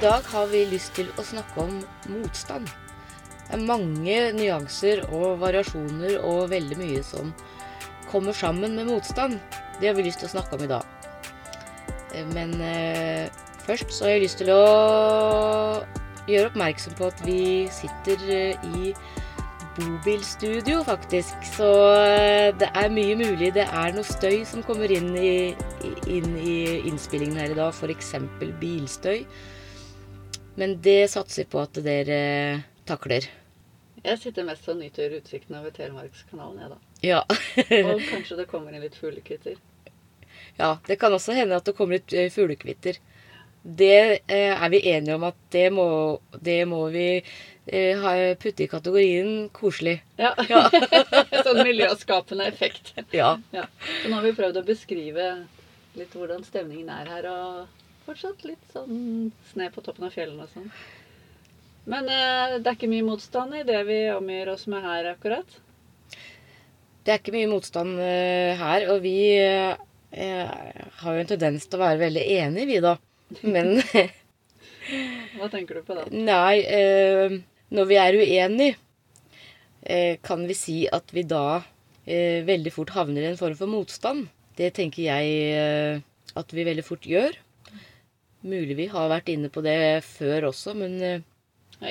dag har vi lyst til å snakke om motstand. Det er mange nyanser og variasjoner og veldig mye som kommer sammen med motstand. Det har vi lyst til å snakke om i dag. Eh, Men eh, først så har jeg lyst til å gjøre oppmerksom på at vi sitter eh, i bobilstudio, faktisk. Så eh, det er mye mulig det er noe støy som kommer inn i, i- inn i innspillingen her i dag. F.eks. bilstøy. Men det satser vi på at dere takler. Jeg sitter mest og nyter utsikten over Telemarkskanalen, jeg, da. Ja. Og kanskje det kommer inn litt fuglekvitter. ja. Det kan også hende at det kommer litt eh, fuglekvitter. Det eh, er vi enige om at det må, det må vi eh, putte i kategorien koselig. Ja. Ja. sånn miljøskapende effekt. Ja. Ja. Så nå har vi prøvd å beskrive litt hvordan stemningen er her, og fortsatt litt sånn sne på toppen av fjellene og sånn. Men eh, det er ikke mye motstand i det vi omgir oss med her akkurat. Det er ikke mye motstand eh, her, og vi eh, har jo en tendens til å være veldig enige, vi da. Men Hva tenker du på da? nei, eh, når vi er uenige, eh, kan vi si at vi da eh, veldig fort havner i en form for motstand. Det tenker jeg at vi veldig fort gjør. Mulig vi har vært inne på det før også, men eh,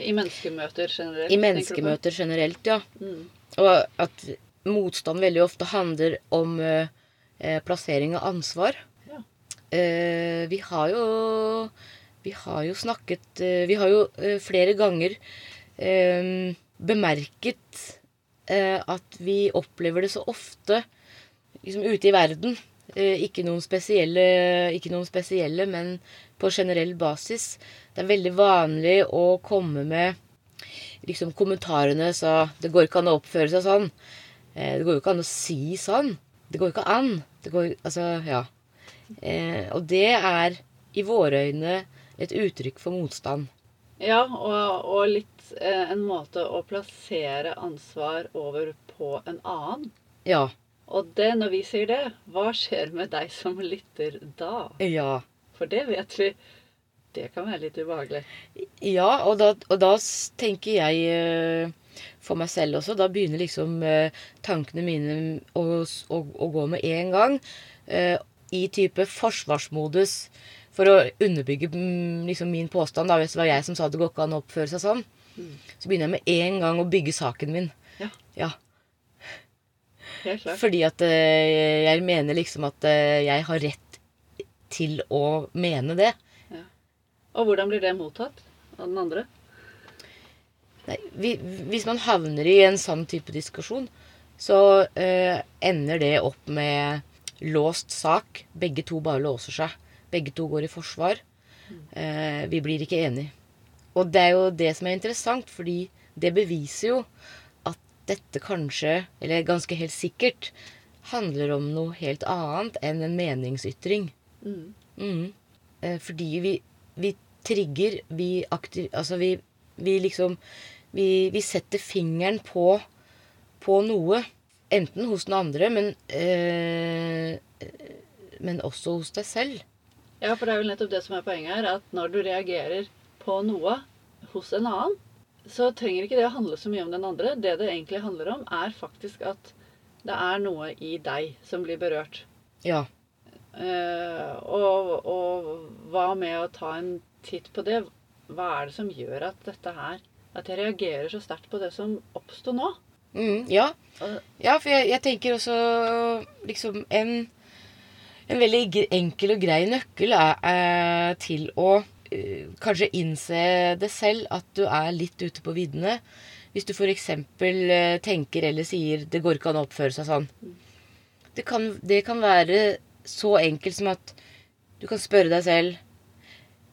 I menneskemøter generelt? i menneskemøter generelt, ja. Mm. Og at motstand veldig ofte handler om eh, eh, plassering av ansvar. Ja. Eh, vi har jo Vi har jo snakket eh, Vi har jo eh, flere ganger bemerket eh, at vi opplever det så ofte liksom ute i verden. Eh, ikke, noen spesielle, ikke noen spesielle, men på generell basis. Det er veldig vanlig å komme med liksom kommentarene så Det går ikke an å oppføre seg sånn. Eh, det går jo ikke an å si sånn. Det går ikke an. Det går, altså, ja. Eh, og det er i våre øyne et uttrykk for motstand. Ja, og, og litt en måte å plassere ansvar over på en annen. Ja. Og det, når vi sier det, hva skjer med deg som lytter da? Ja. For det vet vi. Det kan være litt ubehagelig. Ja, og da, og da tenker jeg eh, for meg selv også Da begynner liksom eh, tankene mine å, å, å gå med en gang. eh, I type forsvarsmodus. For å underbygge mm, liksom min påstand. da, Hvis det var jeg som sa det går ikke an å oppføre seg sånn. Så begynner jeg med en gang å bygge saken min. Ja. Ja. Fordi at eh, jeg mener liksom at eh, jeg har rett til å mene det. Og hvordan blir det mottatt av den andre? Nei, vi, hvis man havner i en sånn type diskusjon, så eh, ender det opp med låst sak. Begge to bare låser seg. Begge to går i forsvar. Vi blir ikke enige. Og det er jo det som er interessant, fordi det beviser jo dette kanskje, eller ganske helt sikkert, handler om noe helt annet enn en meningsytring. Mm. Mm. Eh, fordi vi, vi trigger, vi aktiv... Altså vi, vi liksom vi, vi setter fingeren på, på noe. Enten hos den andre, men eh, Men også hos deg selv. Ja, for det er vel nettopp det som er poenget her. At når du reagerer på noe hos en annen, så trenger ikke det å handle så mye om den andre. Det det egentlig handler om, er faktisk at det er noe i deg som blir berørt. Ja. Uh, og, og hva med å ta en titt på det? Hva er det som gjør at dette her At jeg reagerer så sterkt på det som oppsto nå? Mm, ja. Ja, for jeg, jeg tenker også liksom en, en veldig enkel og grei nøkkel er, er til å eh, kanskje innse det selv at du er litt ute på viddene. Hvis du f.eks. Uh, tenker eller sier 'det går ikke an å oppføre seg sånn'. Det kan, det kan være så enkelt som at du kan spørre deg selv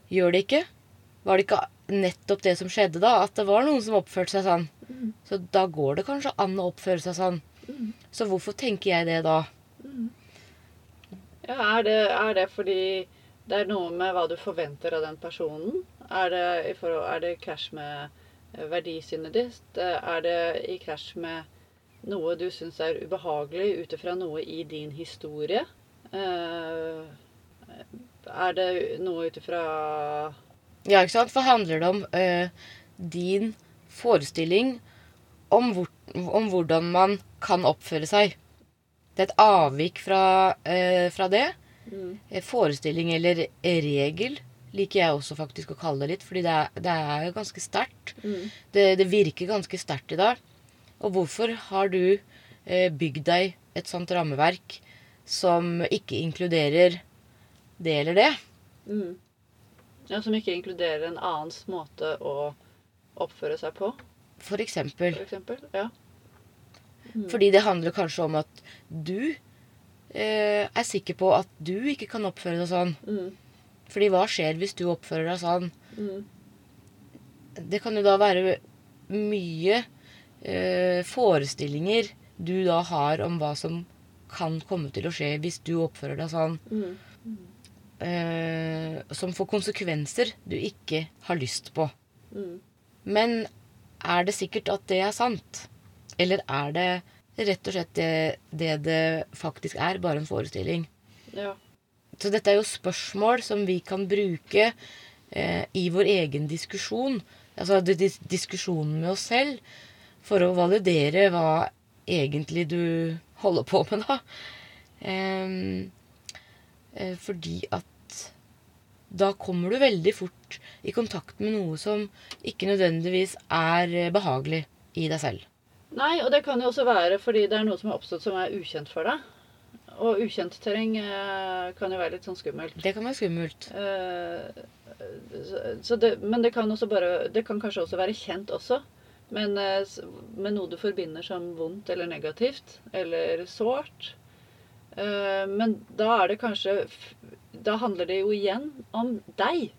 Gjør det ikke? Var det ikke nettopp det som skjedde da? At det var noen som oppførte seg sånn? Så da går det kanskje an å oppføre seg sånn. Så hvorfor tenker jeg det da? Ja, er det, er det fordi det er noe med hva du forventer av den personen? Er det i forhold, er det krasj med eh, verdisynet ditt? Er det i krasj med noe du syns er ubehagelig ut ifra noe i din historie? Eh, Er det noe ut ifra Ja, ikke sant? For handler det om uh, din forestilling om, hvor, om hvordan man kan oppføre seg? Det er et avvik fra, uh, fra det. Mm. Eh, Forestilling eller regel liker jeg også faktisk å kalle det litt, fordi det er, det er jo ganske sterkt. Mm. Det, det virker ganske sterkt i dag. Og hvorfor har du eh, bygd deg et sånt rammeverk som ikke inkluderer det eller det? Mm. Ja, Som ikke inkluderer en annens måte å oppføre seg på, For eksempel. for eksempel. Ja. Mm. Fordi det handler kanskje om at du eh, er sikker på at du ikke kan oppføre deg sånn. Mm. Fordi hva skjer hvis du oppfører deg sånn? Mm. Det kan jo da være mye eh, forestillinger du da har om hva som kan komme til å skje hvis du oppfører deg sånn. Mm. eh, som får konsekvenser du ikke har lyst på. Mm. Men er det sikkert at det er sant? Eller er det rett og slett det det, det faktisk er, bare en forestilling? Ja. Så dette er jo spørsmål som vi kan bruke eh, i vår egen diskusjon. Altså dis diskusjonen med oss selv. For å validere hva egentlig du holder på med, da. Eh, fordi at da kommer du veldig fort i kontakt med noe som ikke nødvendigvis er eh, behagelig i deg selv. Nei, og det kan jo også være fordi det er noe som har oppstått som er ukjent for deg. Og ukjent terreng eh, kan jo være litt sånn skummelt. Det kan være skummelt. Eh, så, så det, men det kan, også bare, det kan kanskje også være kjent også. Men eh, med noe du forbinder som vondt eller negativt eller sårt. Eh, men da er det kanskje Da handler det jo igjen om deg.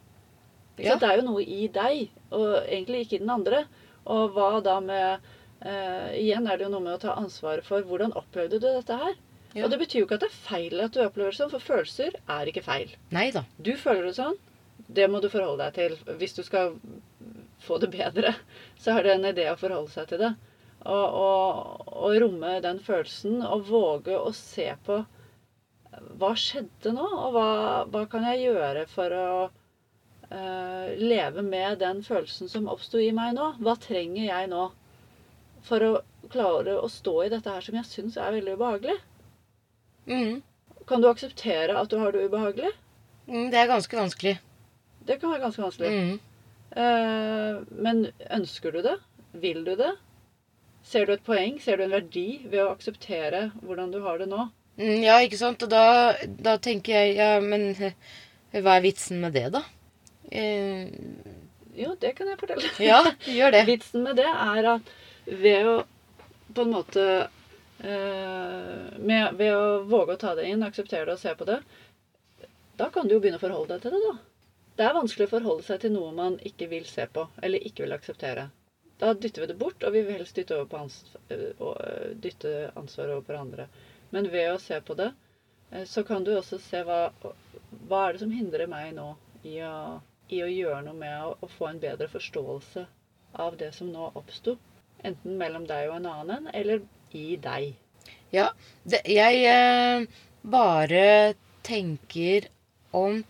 Ja. sant? Det er jo noe i deg, og egentlig ikke i den andre. Og hva da med eh, Igjen er det jo noe med å ta ansvaret for hvordan opplevde du dette her? Ja. Og det betyr jo ikke at det er feil at du opplever det sånn, for følelser er ikke feil. Neida. Du føler det sånn. Det må du forholde deg til. Hvis du skal få det bedre, så er det en idé å forholde seg til det. Og, og, og romme den følelsen og våge å se på hva skjedde nå, og hva, hva kan jeg gjøre for å uh, leve med den følelsen som oppsto i meg nå? Hva trenger jeg nå for å klare å stå i dette her som jeg syns er veldig ubehagelig? Mm. Kan du akseptere at du har det ubehagelig? Mm, det er ganske vanskelig. Det kan være ganske vanskelig. Mm. Eh, men ønsker du det? Vil du det? Ser du et poeng? Ser du en verdi ved å akseptere hvordan du har det nå? Mm, Ja, ikke sant? Og da, da tenker jeg Ja, men hva er vitsen med det, da? Eh, Jo, det kan jeg fortelle. ja, gjør det. Vitsen med det er at ved å på en måte eh, med, Ved å våge å ta det inn, akseptere det og se på det, da kan du jo begynne å forholde deg til det, da. Det er vanskelig å forholde seg til noe man ikke vil se på, eller ikke vil akseptere. Da dytter vi det bort, og vi vil helst dytte, over på ans øh, og, øh, dytte ansvaret over på andre. Men ved å se på det, eh, så kan du også se hva, hva er det som hindrer meg nå i å, i å gjøre noe med å, å få en bedre forståelse av det som nå oppsto. Enten mellom deg og en annen, eller i deg. Ja, det, jeg eh, bare tenker om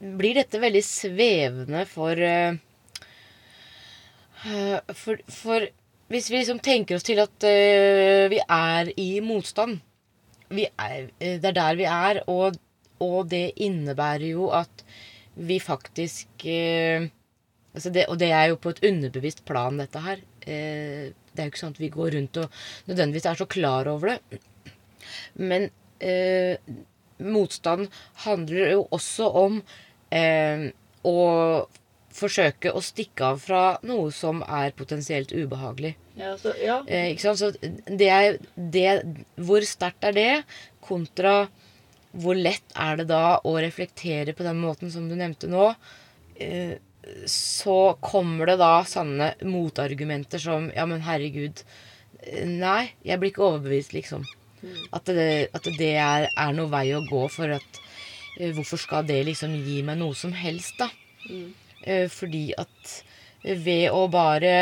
Blir dette veldig svevende for eh, eh, for, for hvis vi liksom tenker oss til at eh, vi er i motstand er, eh, Det er der vi er, og, og det innebærer jo at vi faktisk eh, altså det, Og det er jo på et underbevisst plan, dette her. Eh, det er jo ikke sånn at vi går rundt og nødvendigvis er så klar over det. Men eh, motstand handler jo også om eh, å forsøke å stikke av fra noe som er potensielt ubehagelig. Ja, så, ja. Eh, ikke sant? Så det er det Hvor sterkt er det, kontra hvor lett er det da å reflektere på den måten som du nevnte nå? Eh, så kommer det da sanne motargumenter som Ja, men herregud. Nei, jeg blir ikke overbevist, liksom. At det, at det er, er noe vei å gå for at eh, Hvorfor skal det liksom gi meg noe som helst, da? Mm. Fordi at ved å bare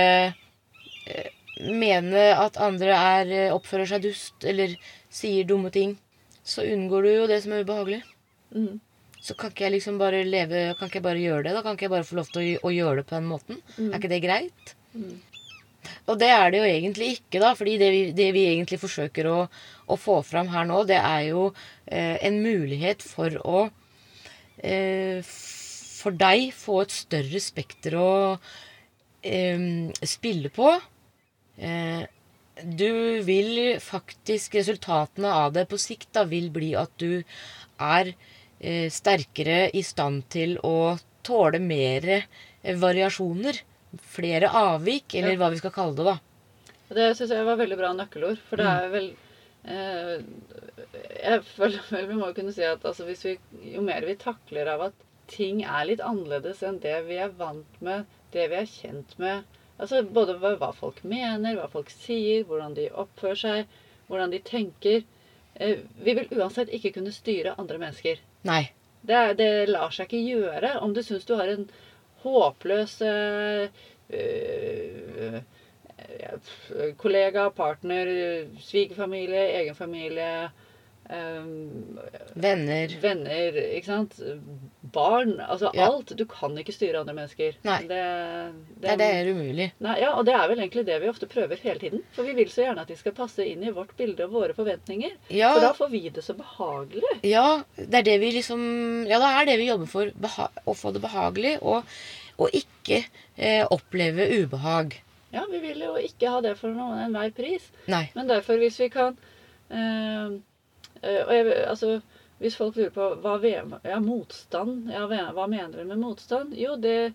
eh, mene at andre er, oppfører seg dust eller sier dumme ting, så unngår du jo det som er ubehagelig. Mm. Så kan ikke jeg liksom bare leve Kan ikke jeg bare gjøre det? Da kan ikke jeg bare få lov til å, å gjøre det på den måten? Er ikke det greit? Mm. Og det er det jo egentlig ikke, da. fordi det vi, det vi egentlig forsøker å, å, få fram her nå, det er jo eh, en mulighet for å eh, For deg få et større spekter å eh, spille på. Eh, du vil faktisk Resultatene av det på sikt da vil bli at du er sterkere i stand til å tåle mer eh, variasjoner flere avvik, eller ja. hva vi skal kalle det, da. Det syns jeg var veldig bra nøkkelord. For det er vel eh, Jeg føler vel vi må kunne si at altså, vi, jo mer vi takler av at ting er litt annerledes enn det vi er vant med, det vi er kjent med Altså både hva folk mener, hva folk sier, hvordan de oppfører seg, hvordan de tenker eh, Vi vil uansett ikke kunne styre andre mennesker. Nei. Det, det lar seg ikke gjøre. Om du syns du har en håpløs øh, kollega, partner, svigerfamilie, egen familie um, Venner. Venner, ikke sant. Barn. Altså ja. alt. Du kan ikke styre andre mennesker. Nei. Det, det, Nei, det er umulig. Nei, ja, Og det er vel egentlig det vi ofte prøver hele tiden. For vi vil så gjerne at de skal passe inn i vårt bilde og våre forventninger. Ja. For da får vi det så behagelig. Ja, det er det vi liksom Ja, det er det vi jobber for. å få det behagelig. Og, og ikke eh, oppleve ubehag. Ja, vi vil jo ikke ha det for noen enhver pris. Nei. Men derfor, hvis vi kan Eh, og jeg, altså, hvis folk lurer på hva ja, motstand ja, Hva mener du med motstand? Jo, det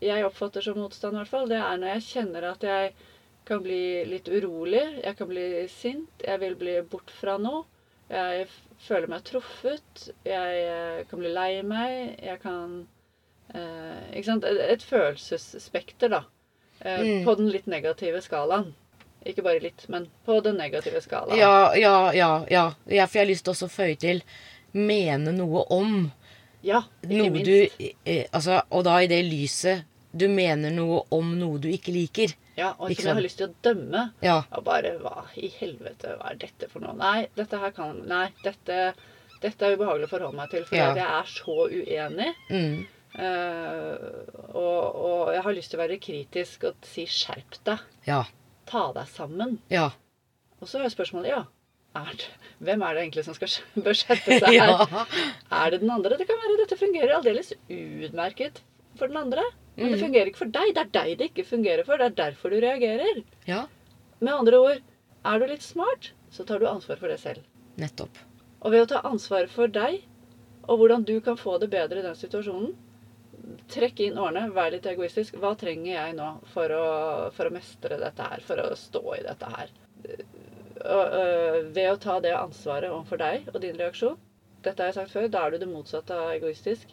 jeg oppfatter som motstand, i hvert fall, det er når jeg kjenner at jeg kan bli litt urolig. Jeg kan bli sint. Jeg vil bli bort fra noe. Jeg føler meg truffet. Jeg eh, kan bli lei meg. Jeg kan eh, Ikke sant? Et, et følelsesspekter, da. Eh, mm. På den litt negative skalaen. Ikke bare litt, men på den negative skalaen. Ja, ja, ja. ja. ja for jeg har lyst til å føye til mene noe om. Ja, ikke noe minst. Du, eh, altså, og da i det lyset du mener noe om noe du ikke liker. Ja, og som jeg har lyst til å dømme. Ja. Og bare Hva i helvete, hva er dette for noe? Nei, dette her kan Nei, dette, dette er ubehagelig å forholde meg til. For ja. jeg er så uenig. Mm. Uh, og, og, jeg har lyst til å være kritisk og si 'skjerp deg'. Ja ta deg sammen. Ja. Og så er spørsmålet ja, er det, hvem er det egentlig som skal, bør sette seg her? ja. Er det den andre? Det kan være dette fungerer aldeles utmerket for den andre. Men det mm. fungerer ikke for deg. Det er deg det ikke fungerer for. Det er derfor du reagerer. Ja. Med andre ord, er du litt smart, så tar du ansvar for det selv. Nettopp. Og ved å ta ansvar for deg, og hvordan du kan få det bedre i den situasjonen, Trekk inn årene, vær litt egoistisk. Hva trenger jeg nå for å, for å mestre dette her? For å stå i dette her? Og, øh, ved å ta det ansvaret overfor deg og din reaksjon Dette har jeg sagt før. Da er du det motsatte av egoistisk.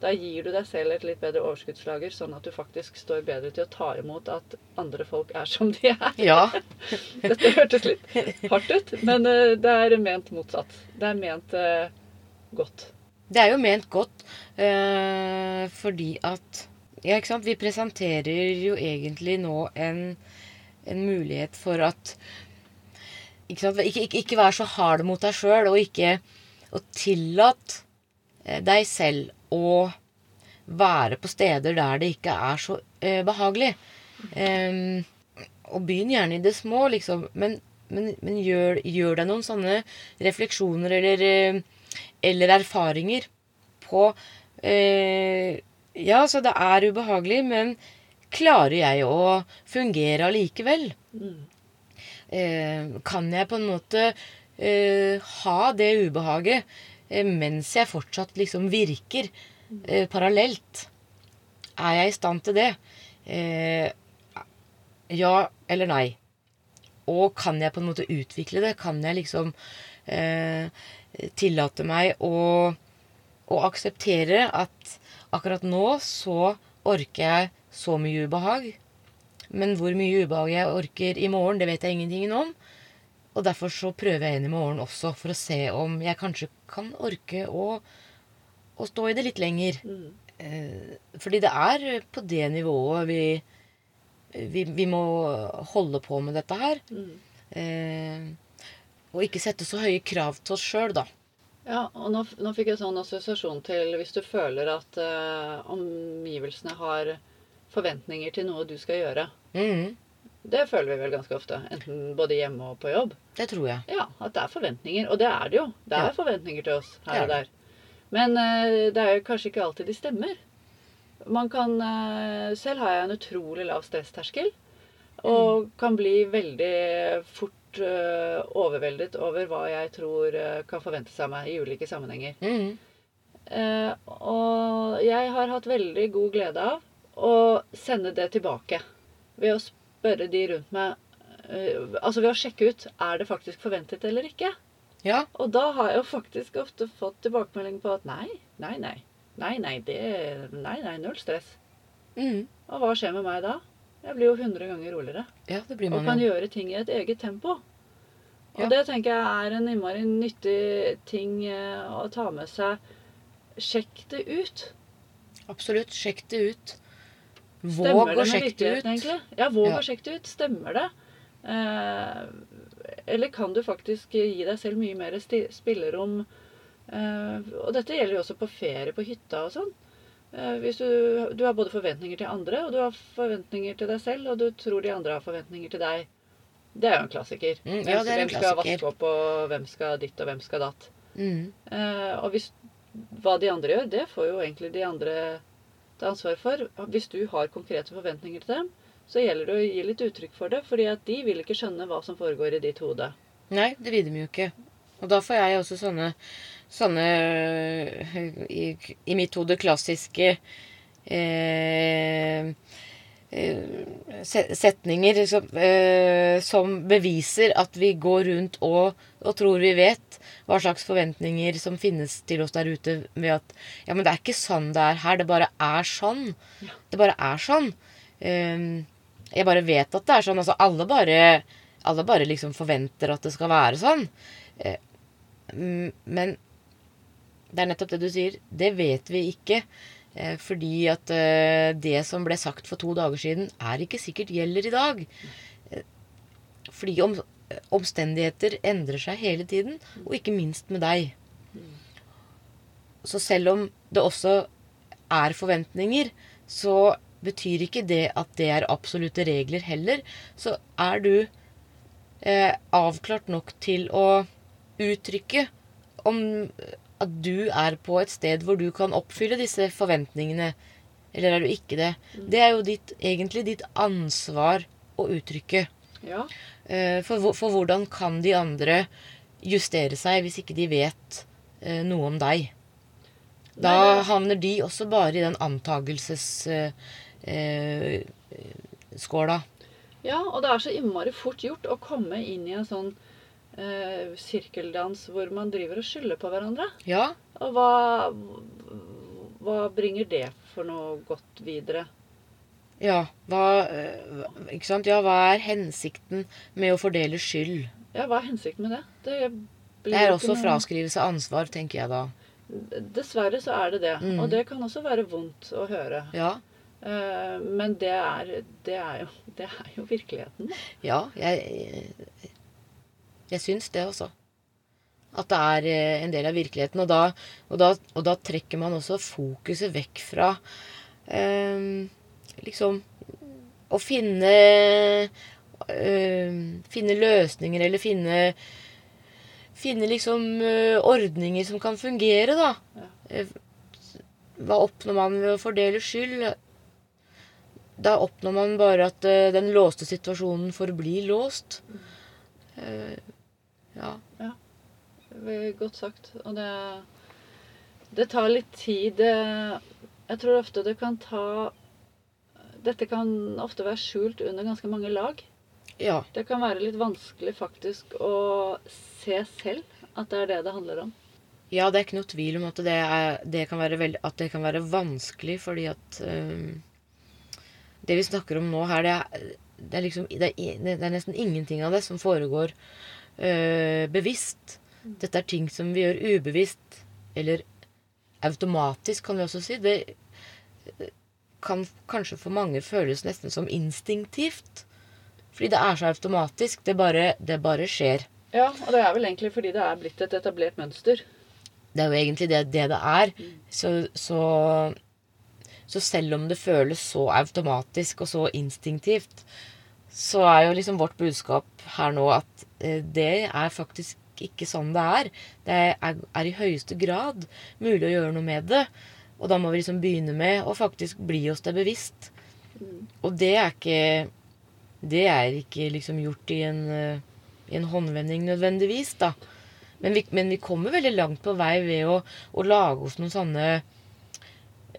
Da gir du deg selv et litt bedre overskuddslager, sånn at du faktisk står bedre til å ta imot at andre folk er som de er. Ja. Dette hørtes litt hardt ut, men øh, det er ment motsatt. Det er ment uh, godt. Det er jo ment godt øh, fordi at Ja, ikke sant. Vi presenterer jo egentlig nå en, en mulighet for at Ikke sant. Ikke, ikke, ikke vær så hard mot deg sjøl, og ikke og tillat eh, deg selv å være på steder der det ikke er så øh, behagelig. Um, og begynn gjerne i det små, liksom. Men, men, men gjør, gjør, deg noen sånne refleksjoner eller eh, eller erfaringer på eh, Ja, så det er ubehagelig, men klarer jeg å fungere allikevel? Mm. Eh, kan jeg på en måte eh, ha det ubehaget eh, mens jeg fortsatt liksom virker eh, parallelt? Er jeg i stand til det? Eh, ja eller nei? Og kan jeg på en måte utvikle det? Kan jeg liksom eh, tillate meg å, å akseptere at akkurat nå så orker jeg så mye ubehag. Men hvor mye ubehag jeg orker i morgen, det vet jeg ingenting om. Og derfor så prøver jeg inn i morgen også, for å se om jeg kanskje kan orke å, å stå i det litt lenger. Mm. Eh, fordi det er på det nivået vi, vi, vi må holde på med dette her. Mm. Eh, og ikke sette så høye krav til oss sjøl, da. Ja, og nå, nå fikk jeg sånn assosiasjon til hvis du føler at eh, omgivelsene har forventninger til noe du skal gjøre. Mm. Det føler vi vel ganske ofte. Enten både hjemme og på jobb. Det tror jeg. Ja, at det er forventninger. Og det er det jo. Det er Ja. forventninger til oss her er og der. Men eh, det er jo kanskje ikke alltid de stemmer. Man kan eh, Selv har jeg en utrolig lav stressterskel. Og Mm. kan bli veldig fort overveldet over hva jeg tror eh, kan forventes av meg i ulike sammenhenger. Mm. Eh, og jeg har hatt veldig god glede av å sende det tilbake. Ved å spørre de rundt meg eh, Altså ved å sjekke ut er det faktisk forventet eller ikke. Ja. Og da har jeg jo faktisk ofte fått tilbakemelding på at nei, nei, nei. Nei, nei, det Nei, nei, null stress. Mm. Og hva skjer med meg da? Jeg blir jo 100 ganger roligere. Ja, det blir Og kan jo. gjøre ting i et eget tempo. Og Ja. det tenker jeg er en innmari nyttig ting eh, å ta med seg. Sjekk det ut. Absolutt. Sjekk det ut. Våg å sjekke det ut. egentlig? Ja, våg Ja. å sjekke det ut. Stemmer det? Eh, eller kan du faktisk gi deg selv mye mer spillerom? Eh, og dette gjelder jo også på ferie på hytta og sånn. Eh, hvis du, du har både forventninger til andre, og du har forventninger til deg selv, og du tror de andre har forventninger til deg. Det er jo en klassiker. Mm, ja, det er en hvem skal klassiker. vaske opp, og hvem skal ditt, og hvem skal datt. Mm. Eh, og hvis, hva de andre gjør, det får jo egentlig de andre ta ansvar for. Hvis du har konkrete forventninger til dem, så gjelder det å gi litt uttrykk for det, fordi at de vil ikke skjønne hva som foregår i ditt hode. Nei, det vil de jo ikke. Og da får jeg også sånne, sånne i, i mitt hode klassiske eh, eh, setninger som, eh, som beviser at vi går rundt og, og tror vi vet hva slags forventninger som finnes til oss der ute ved at Ja, men det er ikke sånn det er her. Det bare er sånn. Det bare er sånn. Eh, jeg bare vet at det er sånn. Altså, alle bare alle bare liksom forventer at det skal være sånn. Eh, Men det er nettopp det du sier. Det vet vi ikke. Eh, Fordi at eh, det som ble sagt for to dager siden, er ikke sikkert gjelder i dag. Eh, Fordi om, omstendigheter endrer seg hele tiden, og ikke minst med deg. Så selv om det også er forventninger, så betyr ikke det at det er absolutte regler heller. Så er du eh, avklart nok til å uttrykke om at du er på et sted hvor du kan oppfylle disse forventningene, eller er du ikke det? Det er jo ditt, egentlig ditt ansvar å uttrykke. Ja, Eh, For, for hvordan kan de andre justere seg hvis ikke de vet eh, noe om deg? Da havner de også bare i den antagelsesskåla. ja, og det er så innmari fort gjort å komme inn i en sånn eh, sirkeldans hvor man driver og skylder på hverandre. ja, Og hva, hva bringer det for noe godt videre? ja, hva, eh, ikke sant? ja, hva er hensikten med å fordele skyld? Ja, hva er hensikten med det? Det, blir Det er også noen... fraskrivelse av ansvar, tenker jeg da. Dessverre så er det det. Mm. Og det kan også være vondt å høre. Ja, Eh, men det er, det er, jo, det er jo virkeligheten. ja jeg, jeg syns det også. At det er eh, en del av virkeligheten. Og da, og da, og da trekker man også fokuset vekk fra eh, liksom å finne eh, Finne løsninger eller finne Finne liksom eh, ordninger som kan fungere, da. Ja. Eh, Hva oppnår man ved å fordele skyld? Da oppnår man bare at eh, den låste situasjonen forblir låst. Eh, ja. ja. Godt sagt. Og det, det tar litt tid. Jeg tror ofte det kan ta Dette kan ofte være skjult under ganske mange lag. ja. Det kan være litt vanskelig faktisk å se selv at det er det det handler om. Ja, det er ikke noe tvil om at det, er, det, kan, være veld, at det kan være vanskelig, fordi at um, Det vi snakker om nå her, det er, det er liksom det er, det er nesten ingenting av det som foregår eh, bevisst. Dette er ting som vi gjør ubevisst, eller automatisk, kan vi også si. Det eh, kan kanskje for mange føles nesten som instinktivt. Fordi det er så automatisk. Det bare, det bare skjer. Ja, og det er vel egentlig fordi det er blitt et etablert mønster. det er jo egentlig det det, det er. Så, så, så selv om det føles så automatisk og så instinktivt, så er jo liksom vårt budskap her nå at eh, det er faktisk ikke sånn det er. Det er, er i høyeste grad mulig å gjøre noe med det. Og da må vi liksom begynne med å faktisk bli oss det bevisst. Og det er ikke Det er ikke liksom gjort i en, i en håndvending nødvendigvis, da. Men vi, men vi kommer veldig langt på vei ved å, å lage oss noen sånne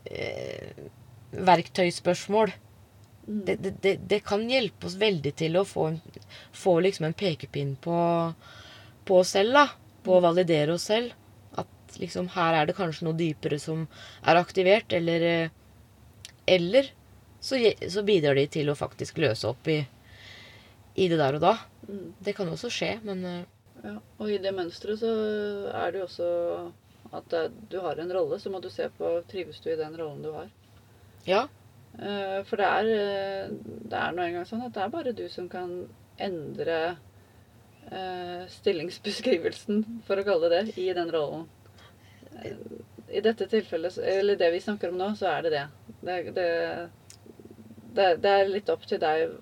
eh, verktøyspørsmål. Det, det, det, kan hjelpe oss veldig til å få, få liksom en pekepinn på, på oss selv, da. På å validere oss selv. At liksom her er det kanskje noe dypere som er aktivert, eller eh, Eller så, så bidrar de til å faktisk løse opp i, i det der og da. Mm. Det kan også skje, men eh, Ja, og i det mønsteret så er det jo også at du har en rolle, så må du se på trives du i den rollen du har. ja. Eh, For det er, eh, det er nå engang sånn at det er bare du som kan endre eh, stillingsbeskrivelsen, for å kalle det det, i den rollen. I dette tilfellet, eller det vi snakker om nå, så er det det. Det, det, det, er litt opp til deg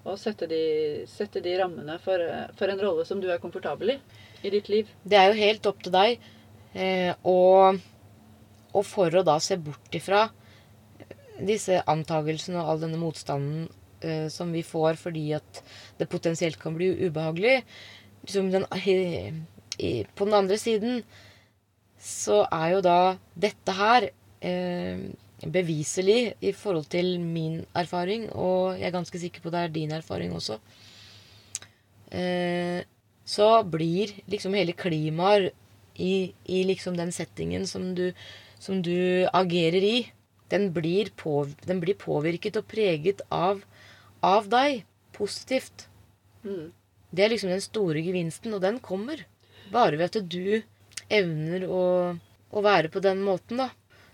å sette de, sette de rammene for, for en rolle som du er komfortabel i i ditt liv. Det er jo helt opp til deg. Og, og for å da se bort ifra disse antagelsene og all denne motstanden eh, som vi får fordi at det potensielt kan bli ubehagelig liksom den, i, i, På den andre siden så er jo da dette her eh, beviselig i forhold til min erfaring, og jeg er ganske sikker på det er din erfaring også. Eh, så blir liksom hele klimaet i, i liksom den settingen som du, som du agerer i, den blir, på, den blir påvirket og preget av, av deg. Positivt. Mm. Det er liksom den store gevinsten, og den kommer bare ved at du evner å, å være på den måten, da.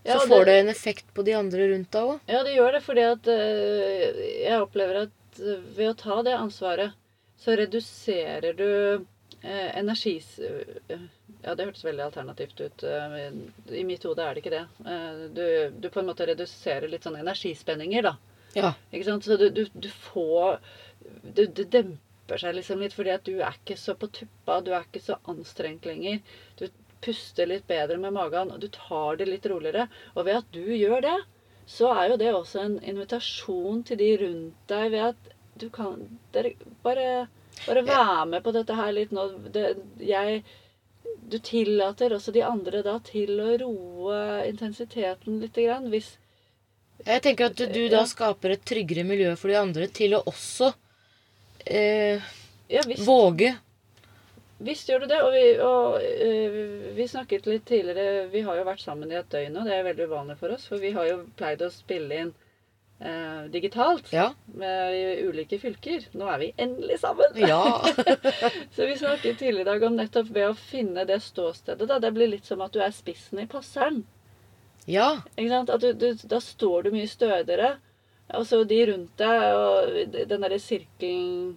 Så Ja, og får det- det en effekt på de andre rundt deg òg. Ja, det gjør det, fordi at øh, jeg opplever at eh, ved å ta det ansvaret, så reduserer du øh, energis... eh, ja, det hørtes veldig alternativt ut. eh, I mitt hode er det ikke det. Eh, du, du på en måte reduserer litt sånn energispenninger, da. Ja. Ikke sant? Så du, du, du får det, det demper seg liksom litt, fordi at du er ikke så på tuppa, du er ikke så anstrengt lenger. Du puster litt bedre med magen, og du tar det litt roligere. Og ved at du gjør det, så er jo det også en invitasjon til de rundt deg ved at du kan dere, Bare, bare være med på dette her litt nå. Det, jeg Du tillater også de andre da til å roe intensiteten litt, grann, hvis Jeg tenker at du da skaper et tryggere miljø for de andre til å også eh, Ja, hvis våge. Visst gjør du det. Og, vi, og øh, vi snakket litt tidligere Vi har jo vært sammen i et døgn nå. Det er veldig uvanlig for oss. For vi har jo pleid å spille inn eh, digitalt Ja. med, i ulike fylker. Nå er vi endelig sammen! Ja. Så vi snakket tidligere i dag om nettopp ved å finne det ståstedet. Da. Det blir litt som at du er spissen i passeren. ja. Du, du, da står du mye stødigere. Så de rundt deg, og den derre sirkelen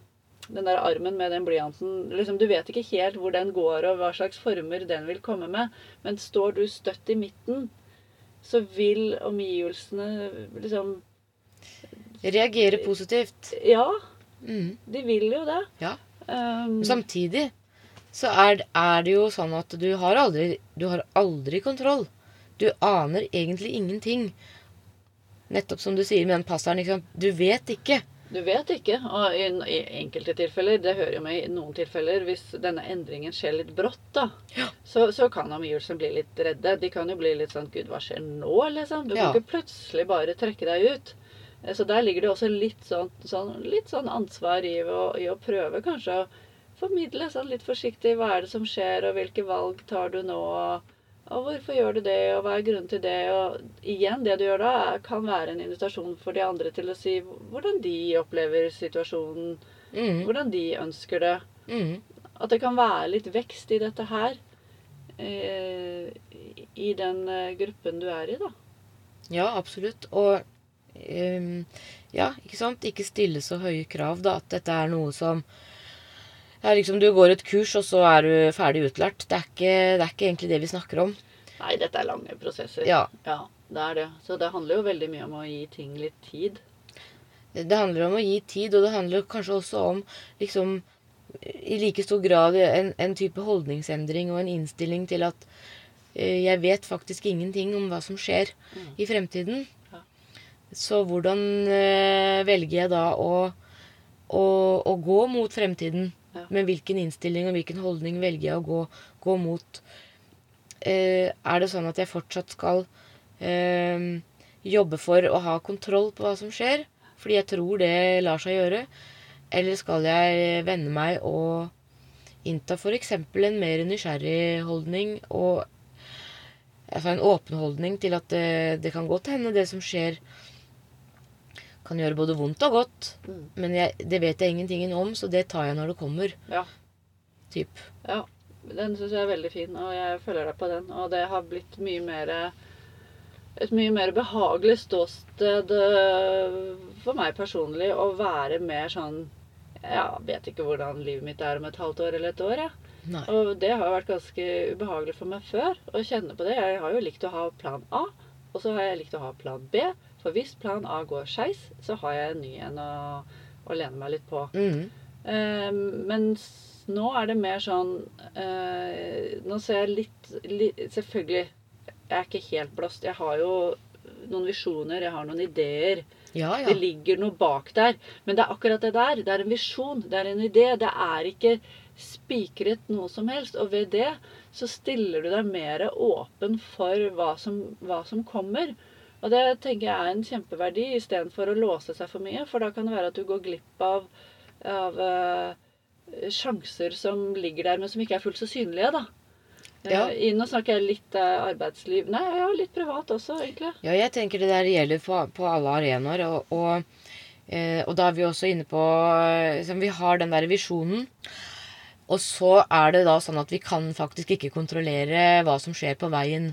Den der armen med den blyanten liksom, Du vet ikke helt hvor den går, og hva slags former den vil komme med. Men står du støtt i midten, så vil omgivelsene liksom Reagere positivt. Ja, Mm. de vil jo det. Ja. Um, Samtidig så er, er det jo sånn at du har aldri Du har aldri kontroll. Du aner egentlig ingenting. Nettopp som du sier med den passeren. Sant? Du vet ikke. Du vet ikke. Og i, i enkelte tilfeller, det hører jo med i noen tilfeller, hvis denne endringen skjer litt brått, da, Ja. så, så kan omgivelsene bli litt redde. De kan jo bli litt sånn Gud, hva skjer nå, liksom? Du Ja. kan ikke plutselig bare trekke deg ut. Eh, Så der ligger det også litt sånn, sånn, litt sånn ansvar i å, i å prøve kanskje å formidle sånn litt forsiktig hva er det som skjer, og hvilke valg tar du nå, og, og hvorfor gjør du det, og hva er grunnen til det? Og igjen, det du gjør da, kan være en invitasjon for de andre til å si hvordan de opplever situasjonen, Mm. hvordan de ønsker det. Mm. At det kan være litt vekst i dette her. Eh, I den eh, gruppen du er i, da. Ja, absolutt. Og ehm, ja, ikke sant. Ikke stille så høye krav, da. At dette er noe som ja, liksom Du går et kurs, og så er du ferdig utlært. Det er ikke, det er ikke egentlig det vi snakker om. Nei, dette er lange prosesser. Ja. ja. Det er det. Så det handler jo veldig mye om å gi ting litt tid. Det handler om å gi tid, og det handler kanskje også om liksom i like stor grad en, en type holdningsendring og en innstilling til at eh, jeg vet faktisk ingenting om hva som skjer Mm. i fremtiden. Så hvordan eh, velger jeg da å, å, å gå mot fremtiden? Ja. Men hvilken innstilling og hvilken holdning velger jeg å gå, gå mot? Eh, er det sånn at jeg fortsatt skal eh, jobbe for å ha kontroll på hva som skjer? Fordi jeg tror det lar seg gjøre. Eller skal jeg vende meg og innta f.eks. en mer nysgjerrig holdning og altså en åpen holdning til at det, det kan godt hende det som skjer, kan gjøre både vondt og godt. Mm. Men jeg, det vet jeg ingenting om, så det tar jeg når det kommer. Ja. Typ. Ja, den syns jeg er veldig fin, og jeg følger deg på den. Og det har blitt mye mer et mye mer behagelig ståsted øh, for meg personlig å være mer sånn Jeg vet ikke hvordan livet mitt er om et halvt år eller et år. Ja. Nei. Og det har vært ganske ubehagelig for meg før å kjenne på det. Jeg har jo likt å ha plan A, og så har jeg likt å ha plan B. For hvis plan A går skeis, så har jeg en ny en å, å lene meg litt på. Mm. Eh, mens nå er det mer sånn eh, Nå ser jeg litt, litt Selvfølgelig, jeg er ikke helt blåst. Jeg har jo noen visjoner, jeg har noen ideer. Ja, Det ligger noe bak der. Men det er akkurat det der. Det er en visjon, det er en idé. Det er ikke spikret noe som helst. Og ved det så stiller du deg mer åpen for hva som, hva som kommer. Og det tenker jeg er en kjempeverdi, istedenfor å låse seg for mye. For da kan det være at du går glipp av, av uh, sjanser som ligger der, men som ikke er fullt så synlige, da. Eh, Ja. Nå snakker jeg litt eh, arbeidsliv Nei, ja, litt privat også, egentlig. Ja, jeg tenker det der gjelder på, på alle arenaer. Og, og, og da er vi også inne på liksom, Vi har den der visjonen. Og så er det da sånn at vi kan faktisk ikke kontrollere hva som skjer på veien,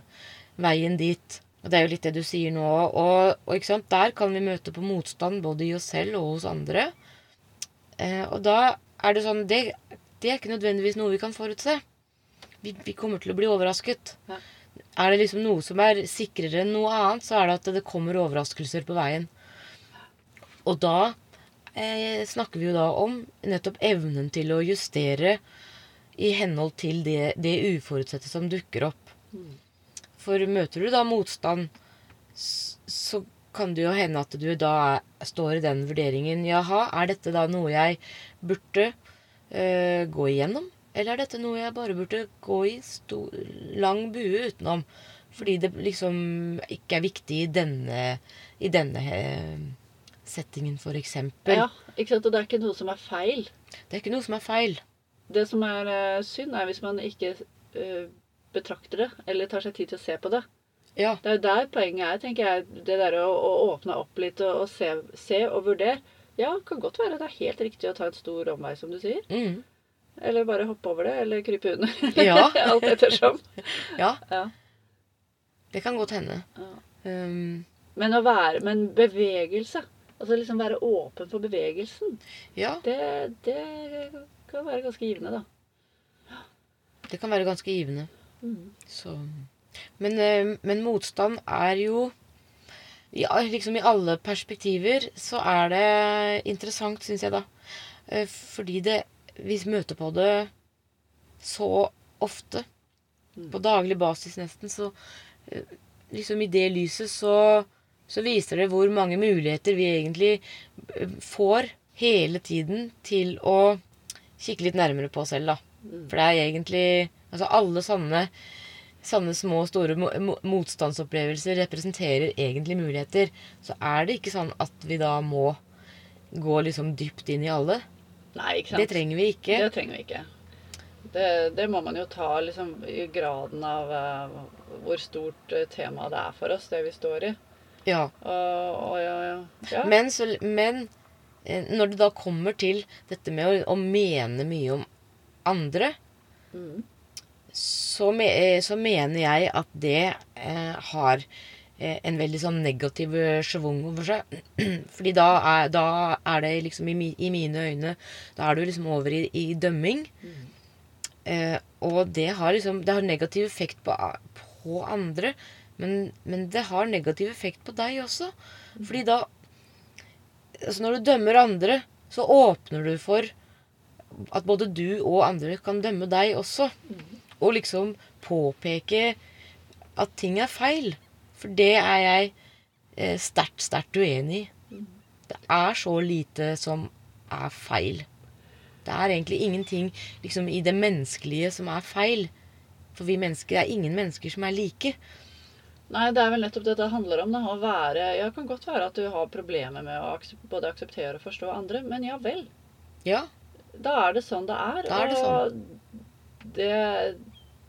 veien dit. Og det er jo litt det du sier nå. Og, og der kan vi møte på motstand både i oss selv og hos andre. Eh, og da er det sånn det, det er ikke nødvendigvis noe vi kan forutse. Vi, vi kommer til å bli overrasket. Ja. Er det liksom noe som er sikrere enn noe annet, så er det at det kommer overraskelser på veien. Og da eh, snakker vi jo da om nettopp evnen til å justere i henhold til det, det uforutsette som dukker opp. Mm. For møter du da motstand, så kan det jo hende at du da står i den vurderingen Jaha, er dette da noe jeg burde eh, gå igjennom? Eller er dette noe jeg bare burde gå i stor, lang bue utenom? Fordi det liksom ikke er viktig i denne, i denne eh, settingen, eksempel. Ja, ikke sant? Og det er ikke noe som er feil. Det er ikke noe som er feil. Det som er eh, synd, er hvis man ikke eh, betrakter det, eller tar seg tid til å se på det. Ja. Det er jo der poenget er, tenker jeg. Det der å, å åpne opp litt og, og se, se og vurdere. Ja, kan godt være det er helt riktig å ta en stor omvei, som du sier. Mm. Eller bare hoppe over det, eller krype under. Ja. Alt ettersom. ja, Ja. det kan godt hende. Ja. Um, Men å være Men bevegelse. Altså liksom være åpen for bevegelsen. ja, Det, det kan være ganske givende, da. det kan være ganske givende. Mm. Så. Men, eh, men motstand er jo liksom I alle perspektiver så er det interessant, syns jeg, da. Eh, Fordi det Vi møter på det så ofte. Mm. På daglig basis, nesten. Så eh, liksom i det lyset så, så viser det hvor mange muligheter vi egentlig får hele tiden til å kikke litt nærmere på oss selv, da. For det er egentlig Altså alle sånne, sånne små og store mo mo motstandsopplevelser representerer egentlig muligheter. Så er det ikke sånn at vi da må gå liksom dypt inn i alle. Nei, ikke sant. Det trenger vi ikke. Det trenger vi ikke. Det, det må man jo ta liksom, i graden av uh, hvor stort uh, tema det er for oss, det vi står i. Ja. Og, og ja, ja. ja. Men, så, men eh, når det da kommer til dette med å, å mene mye om andre, Mm. så, me, eh, så mener jeg at det eh, har eh, en veldig sånn negativ eh, schwung over seg. Fordi da er, da er det liksom i, mi, i, mine øyne Da er du liksom over i, i dømming. Eh, og det har liksom Det har negativ effekt på, på andre, men, men, det har negativ effekt på deg også. Fordi da Altså når du dømmer andre, så åpner du for at både du og andre kan dømme deg også. Og liksom påpeke at ting er feil. For det er jeg eh, sterkt, sterkt uenig i. Det er så lite som er feil. Det er egentlig ingenting liksom, i det menneskelige som er feil. For vi mennesker er ingen mennesker som er like. Nei, det er vel nettopp det det handler om. Da. Å være Ja, kan godt være at du har problemer med å både akseptere og forstå andre, men ja vel. Ja. Da er det sånn det er. Da er det sånn. Og det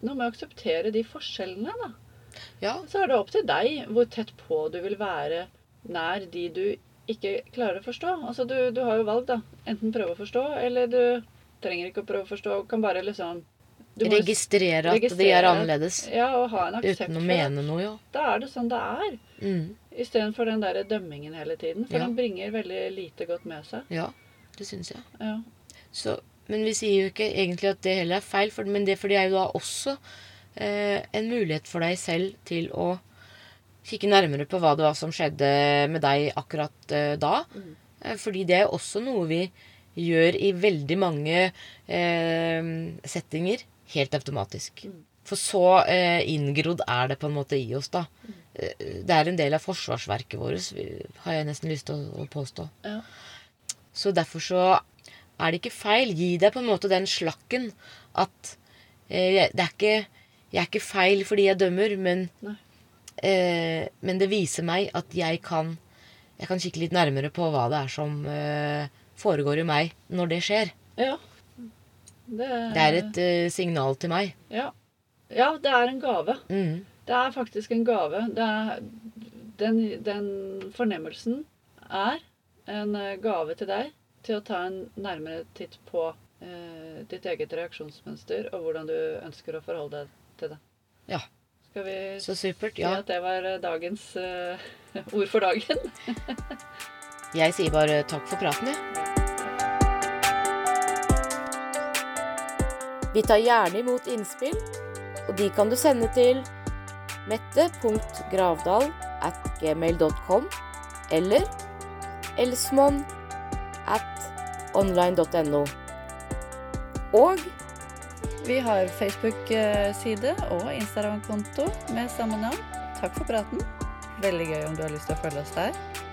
nå må jeg akseptere de forskjellene, da. Ja. Så er det opp til deg hvor tett på du vil være nær de du ikke klarer å forstå. Altså, du, du har jo valg, da. Enten prøve å forstå, eller du trenger ikke å prøve å forstå. Kan bare liksom Registrere at de er annerledes. Ja, og ha en aksept Uten å mene noe, ja. Da er det sånn det er. Mm. Istedenfor den der dømmingen hele tiden. For Ja. den bringer veldig lite godt med seg. Ja, det syns jeg. Ja. Så, men vi sier jo ikke egentlig at det heller er feil, for, men det, for det er jo da også eh, en mulighet for deg selv til å kikke nærmere på hva det var som skjedde med deg akkurat eh, da. Mm. fordi det er også noe vi gjør i veldig mange eh, settinger helt automatisk. For så eh, inngrodd er det på en måte i oss, da. Mm. Det er en del av forsvarsverket vårt, har jeg nesten lyst til å, å påstå. Ja. Så derfor så er det ikke feil. Gi deg på en måte den slakken at eh, det er ikke, jeg er ikke feil fordi jeg dømmer, men, eh, men det viser meg at jeg kan, jeg kan kikke litt nærmere på hva det er som eh, foregår i meg når det skjer. ja. Det, Det er et eh, signal til meg. ja. ja, det er en gave. Mm. Det er faktisk en gave. Det er, den, den fornemmelsen er en eh, gave til deg til å ta en nærmere titt på eh, ditt eget reaksjonsmønster og hvordan du ønsker å forholde deg til det. Ja. Skal vi Så supert. si at det var eh, dagens eh, ord for dagen? Jeg sier bare takk for praten, jeg. Vi tar gjerne imot innspill, og de kan du sende til mette.gravdal at gmail.com eller elsmon at online.no. Og Vi har Facebook-side og Instagram-konto med samme navn. Takk for praten. Veldig gøy om du har lyst til å følge oss der.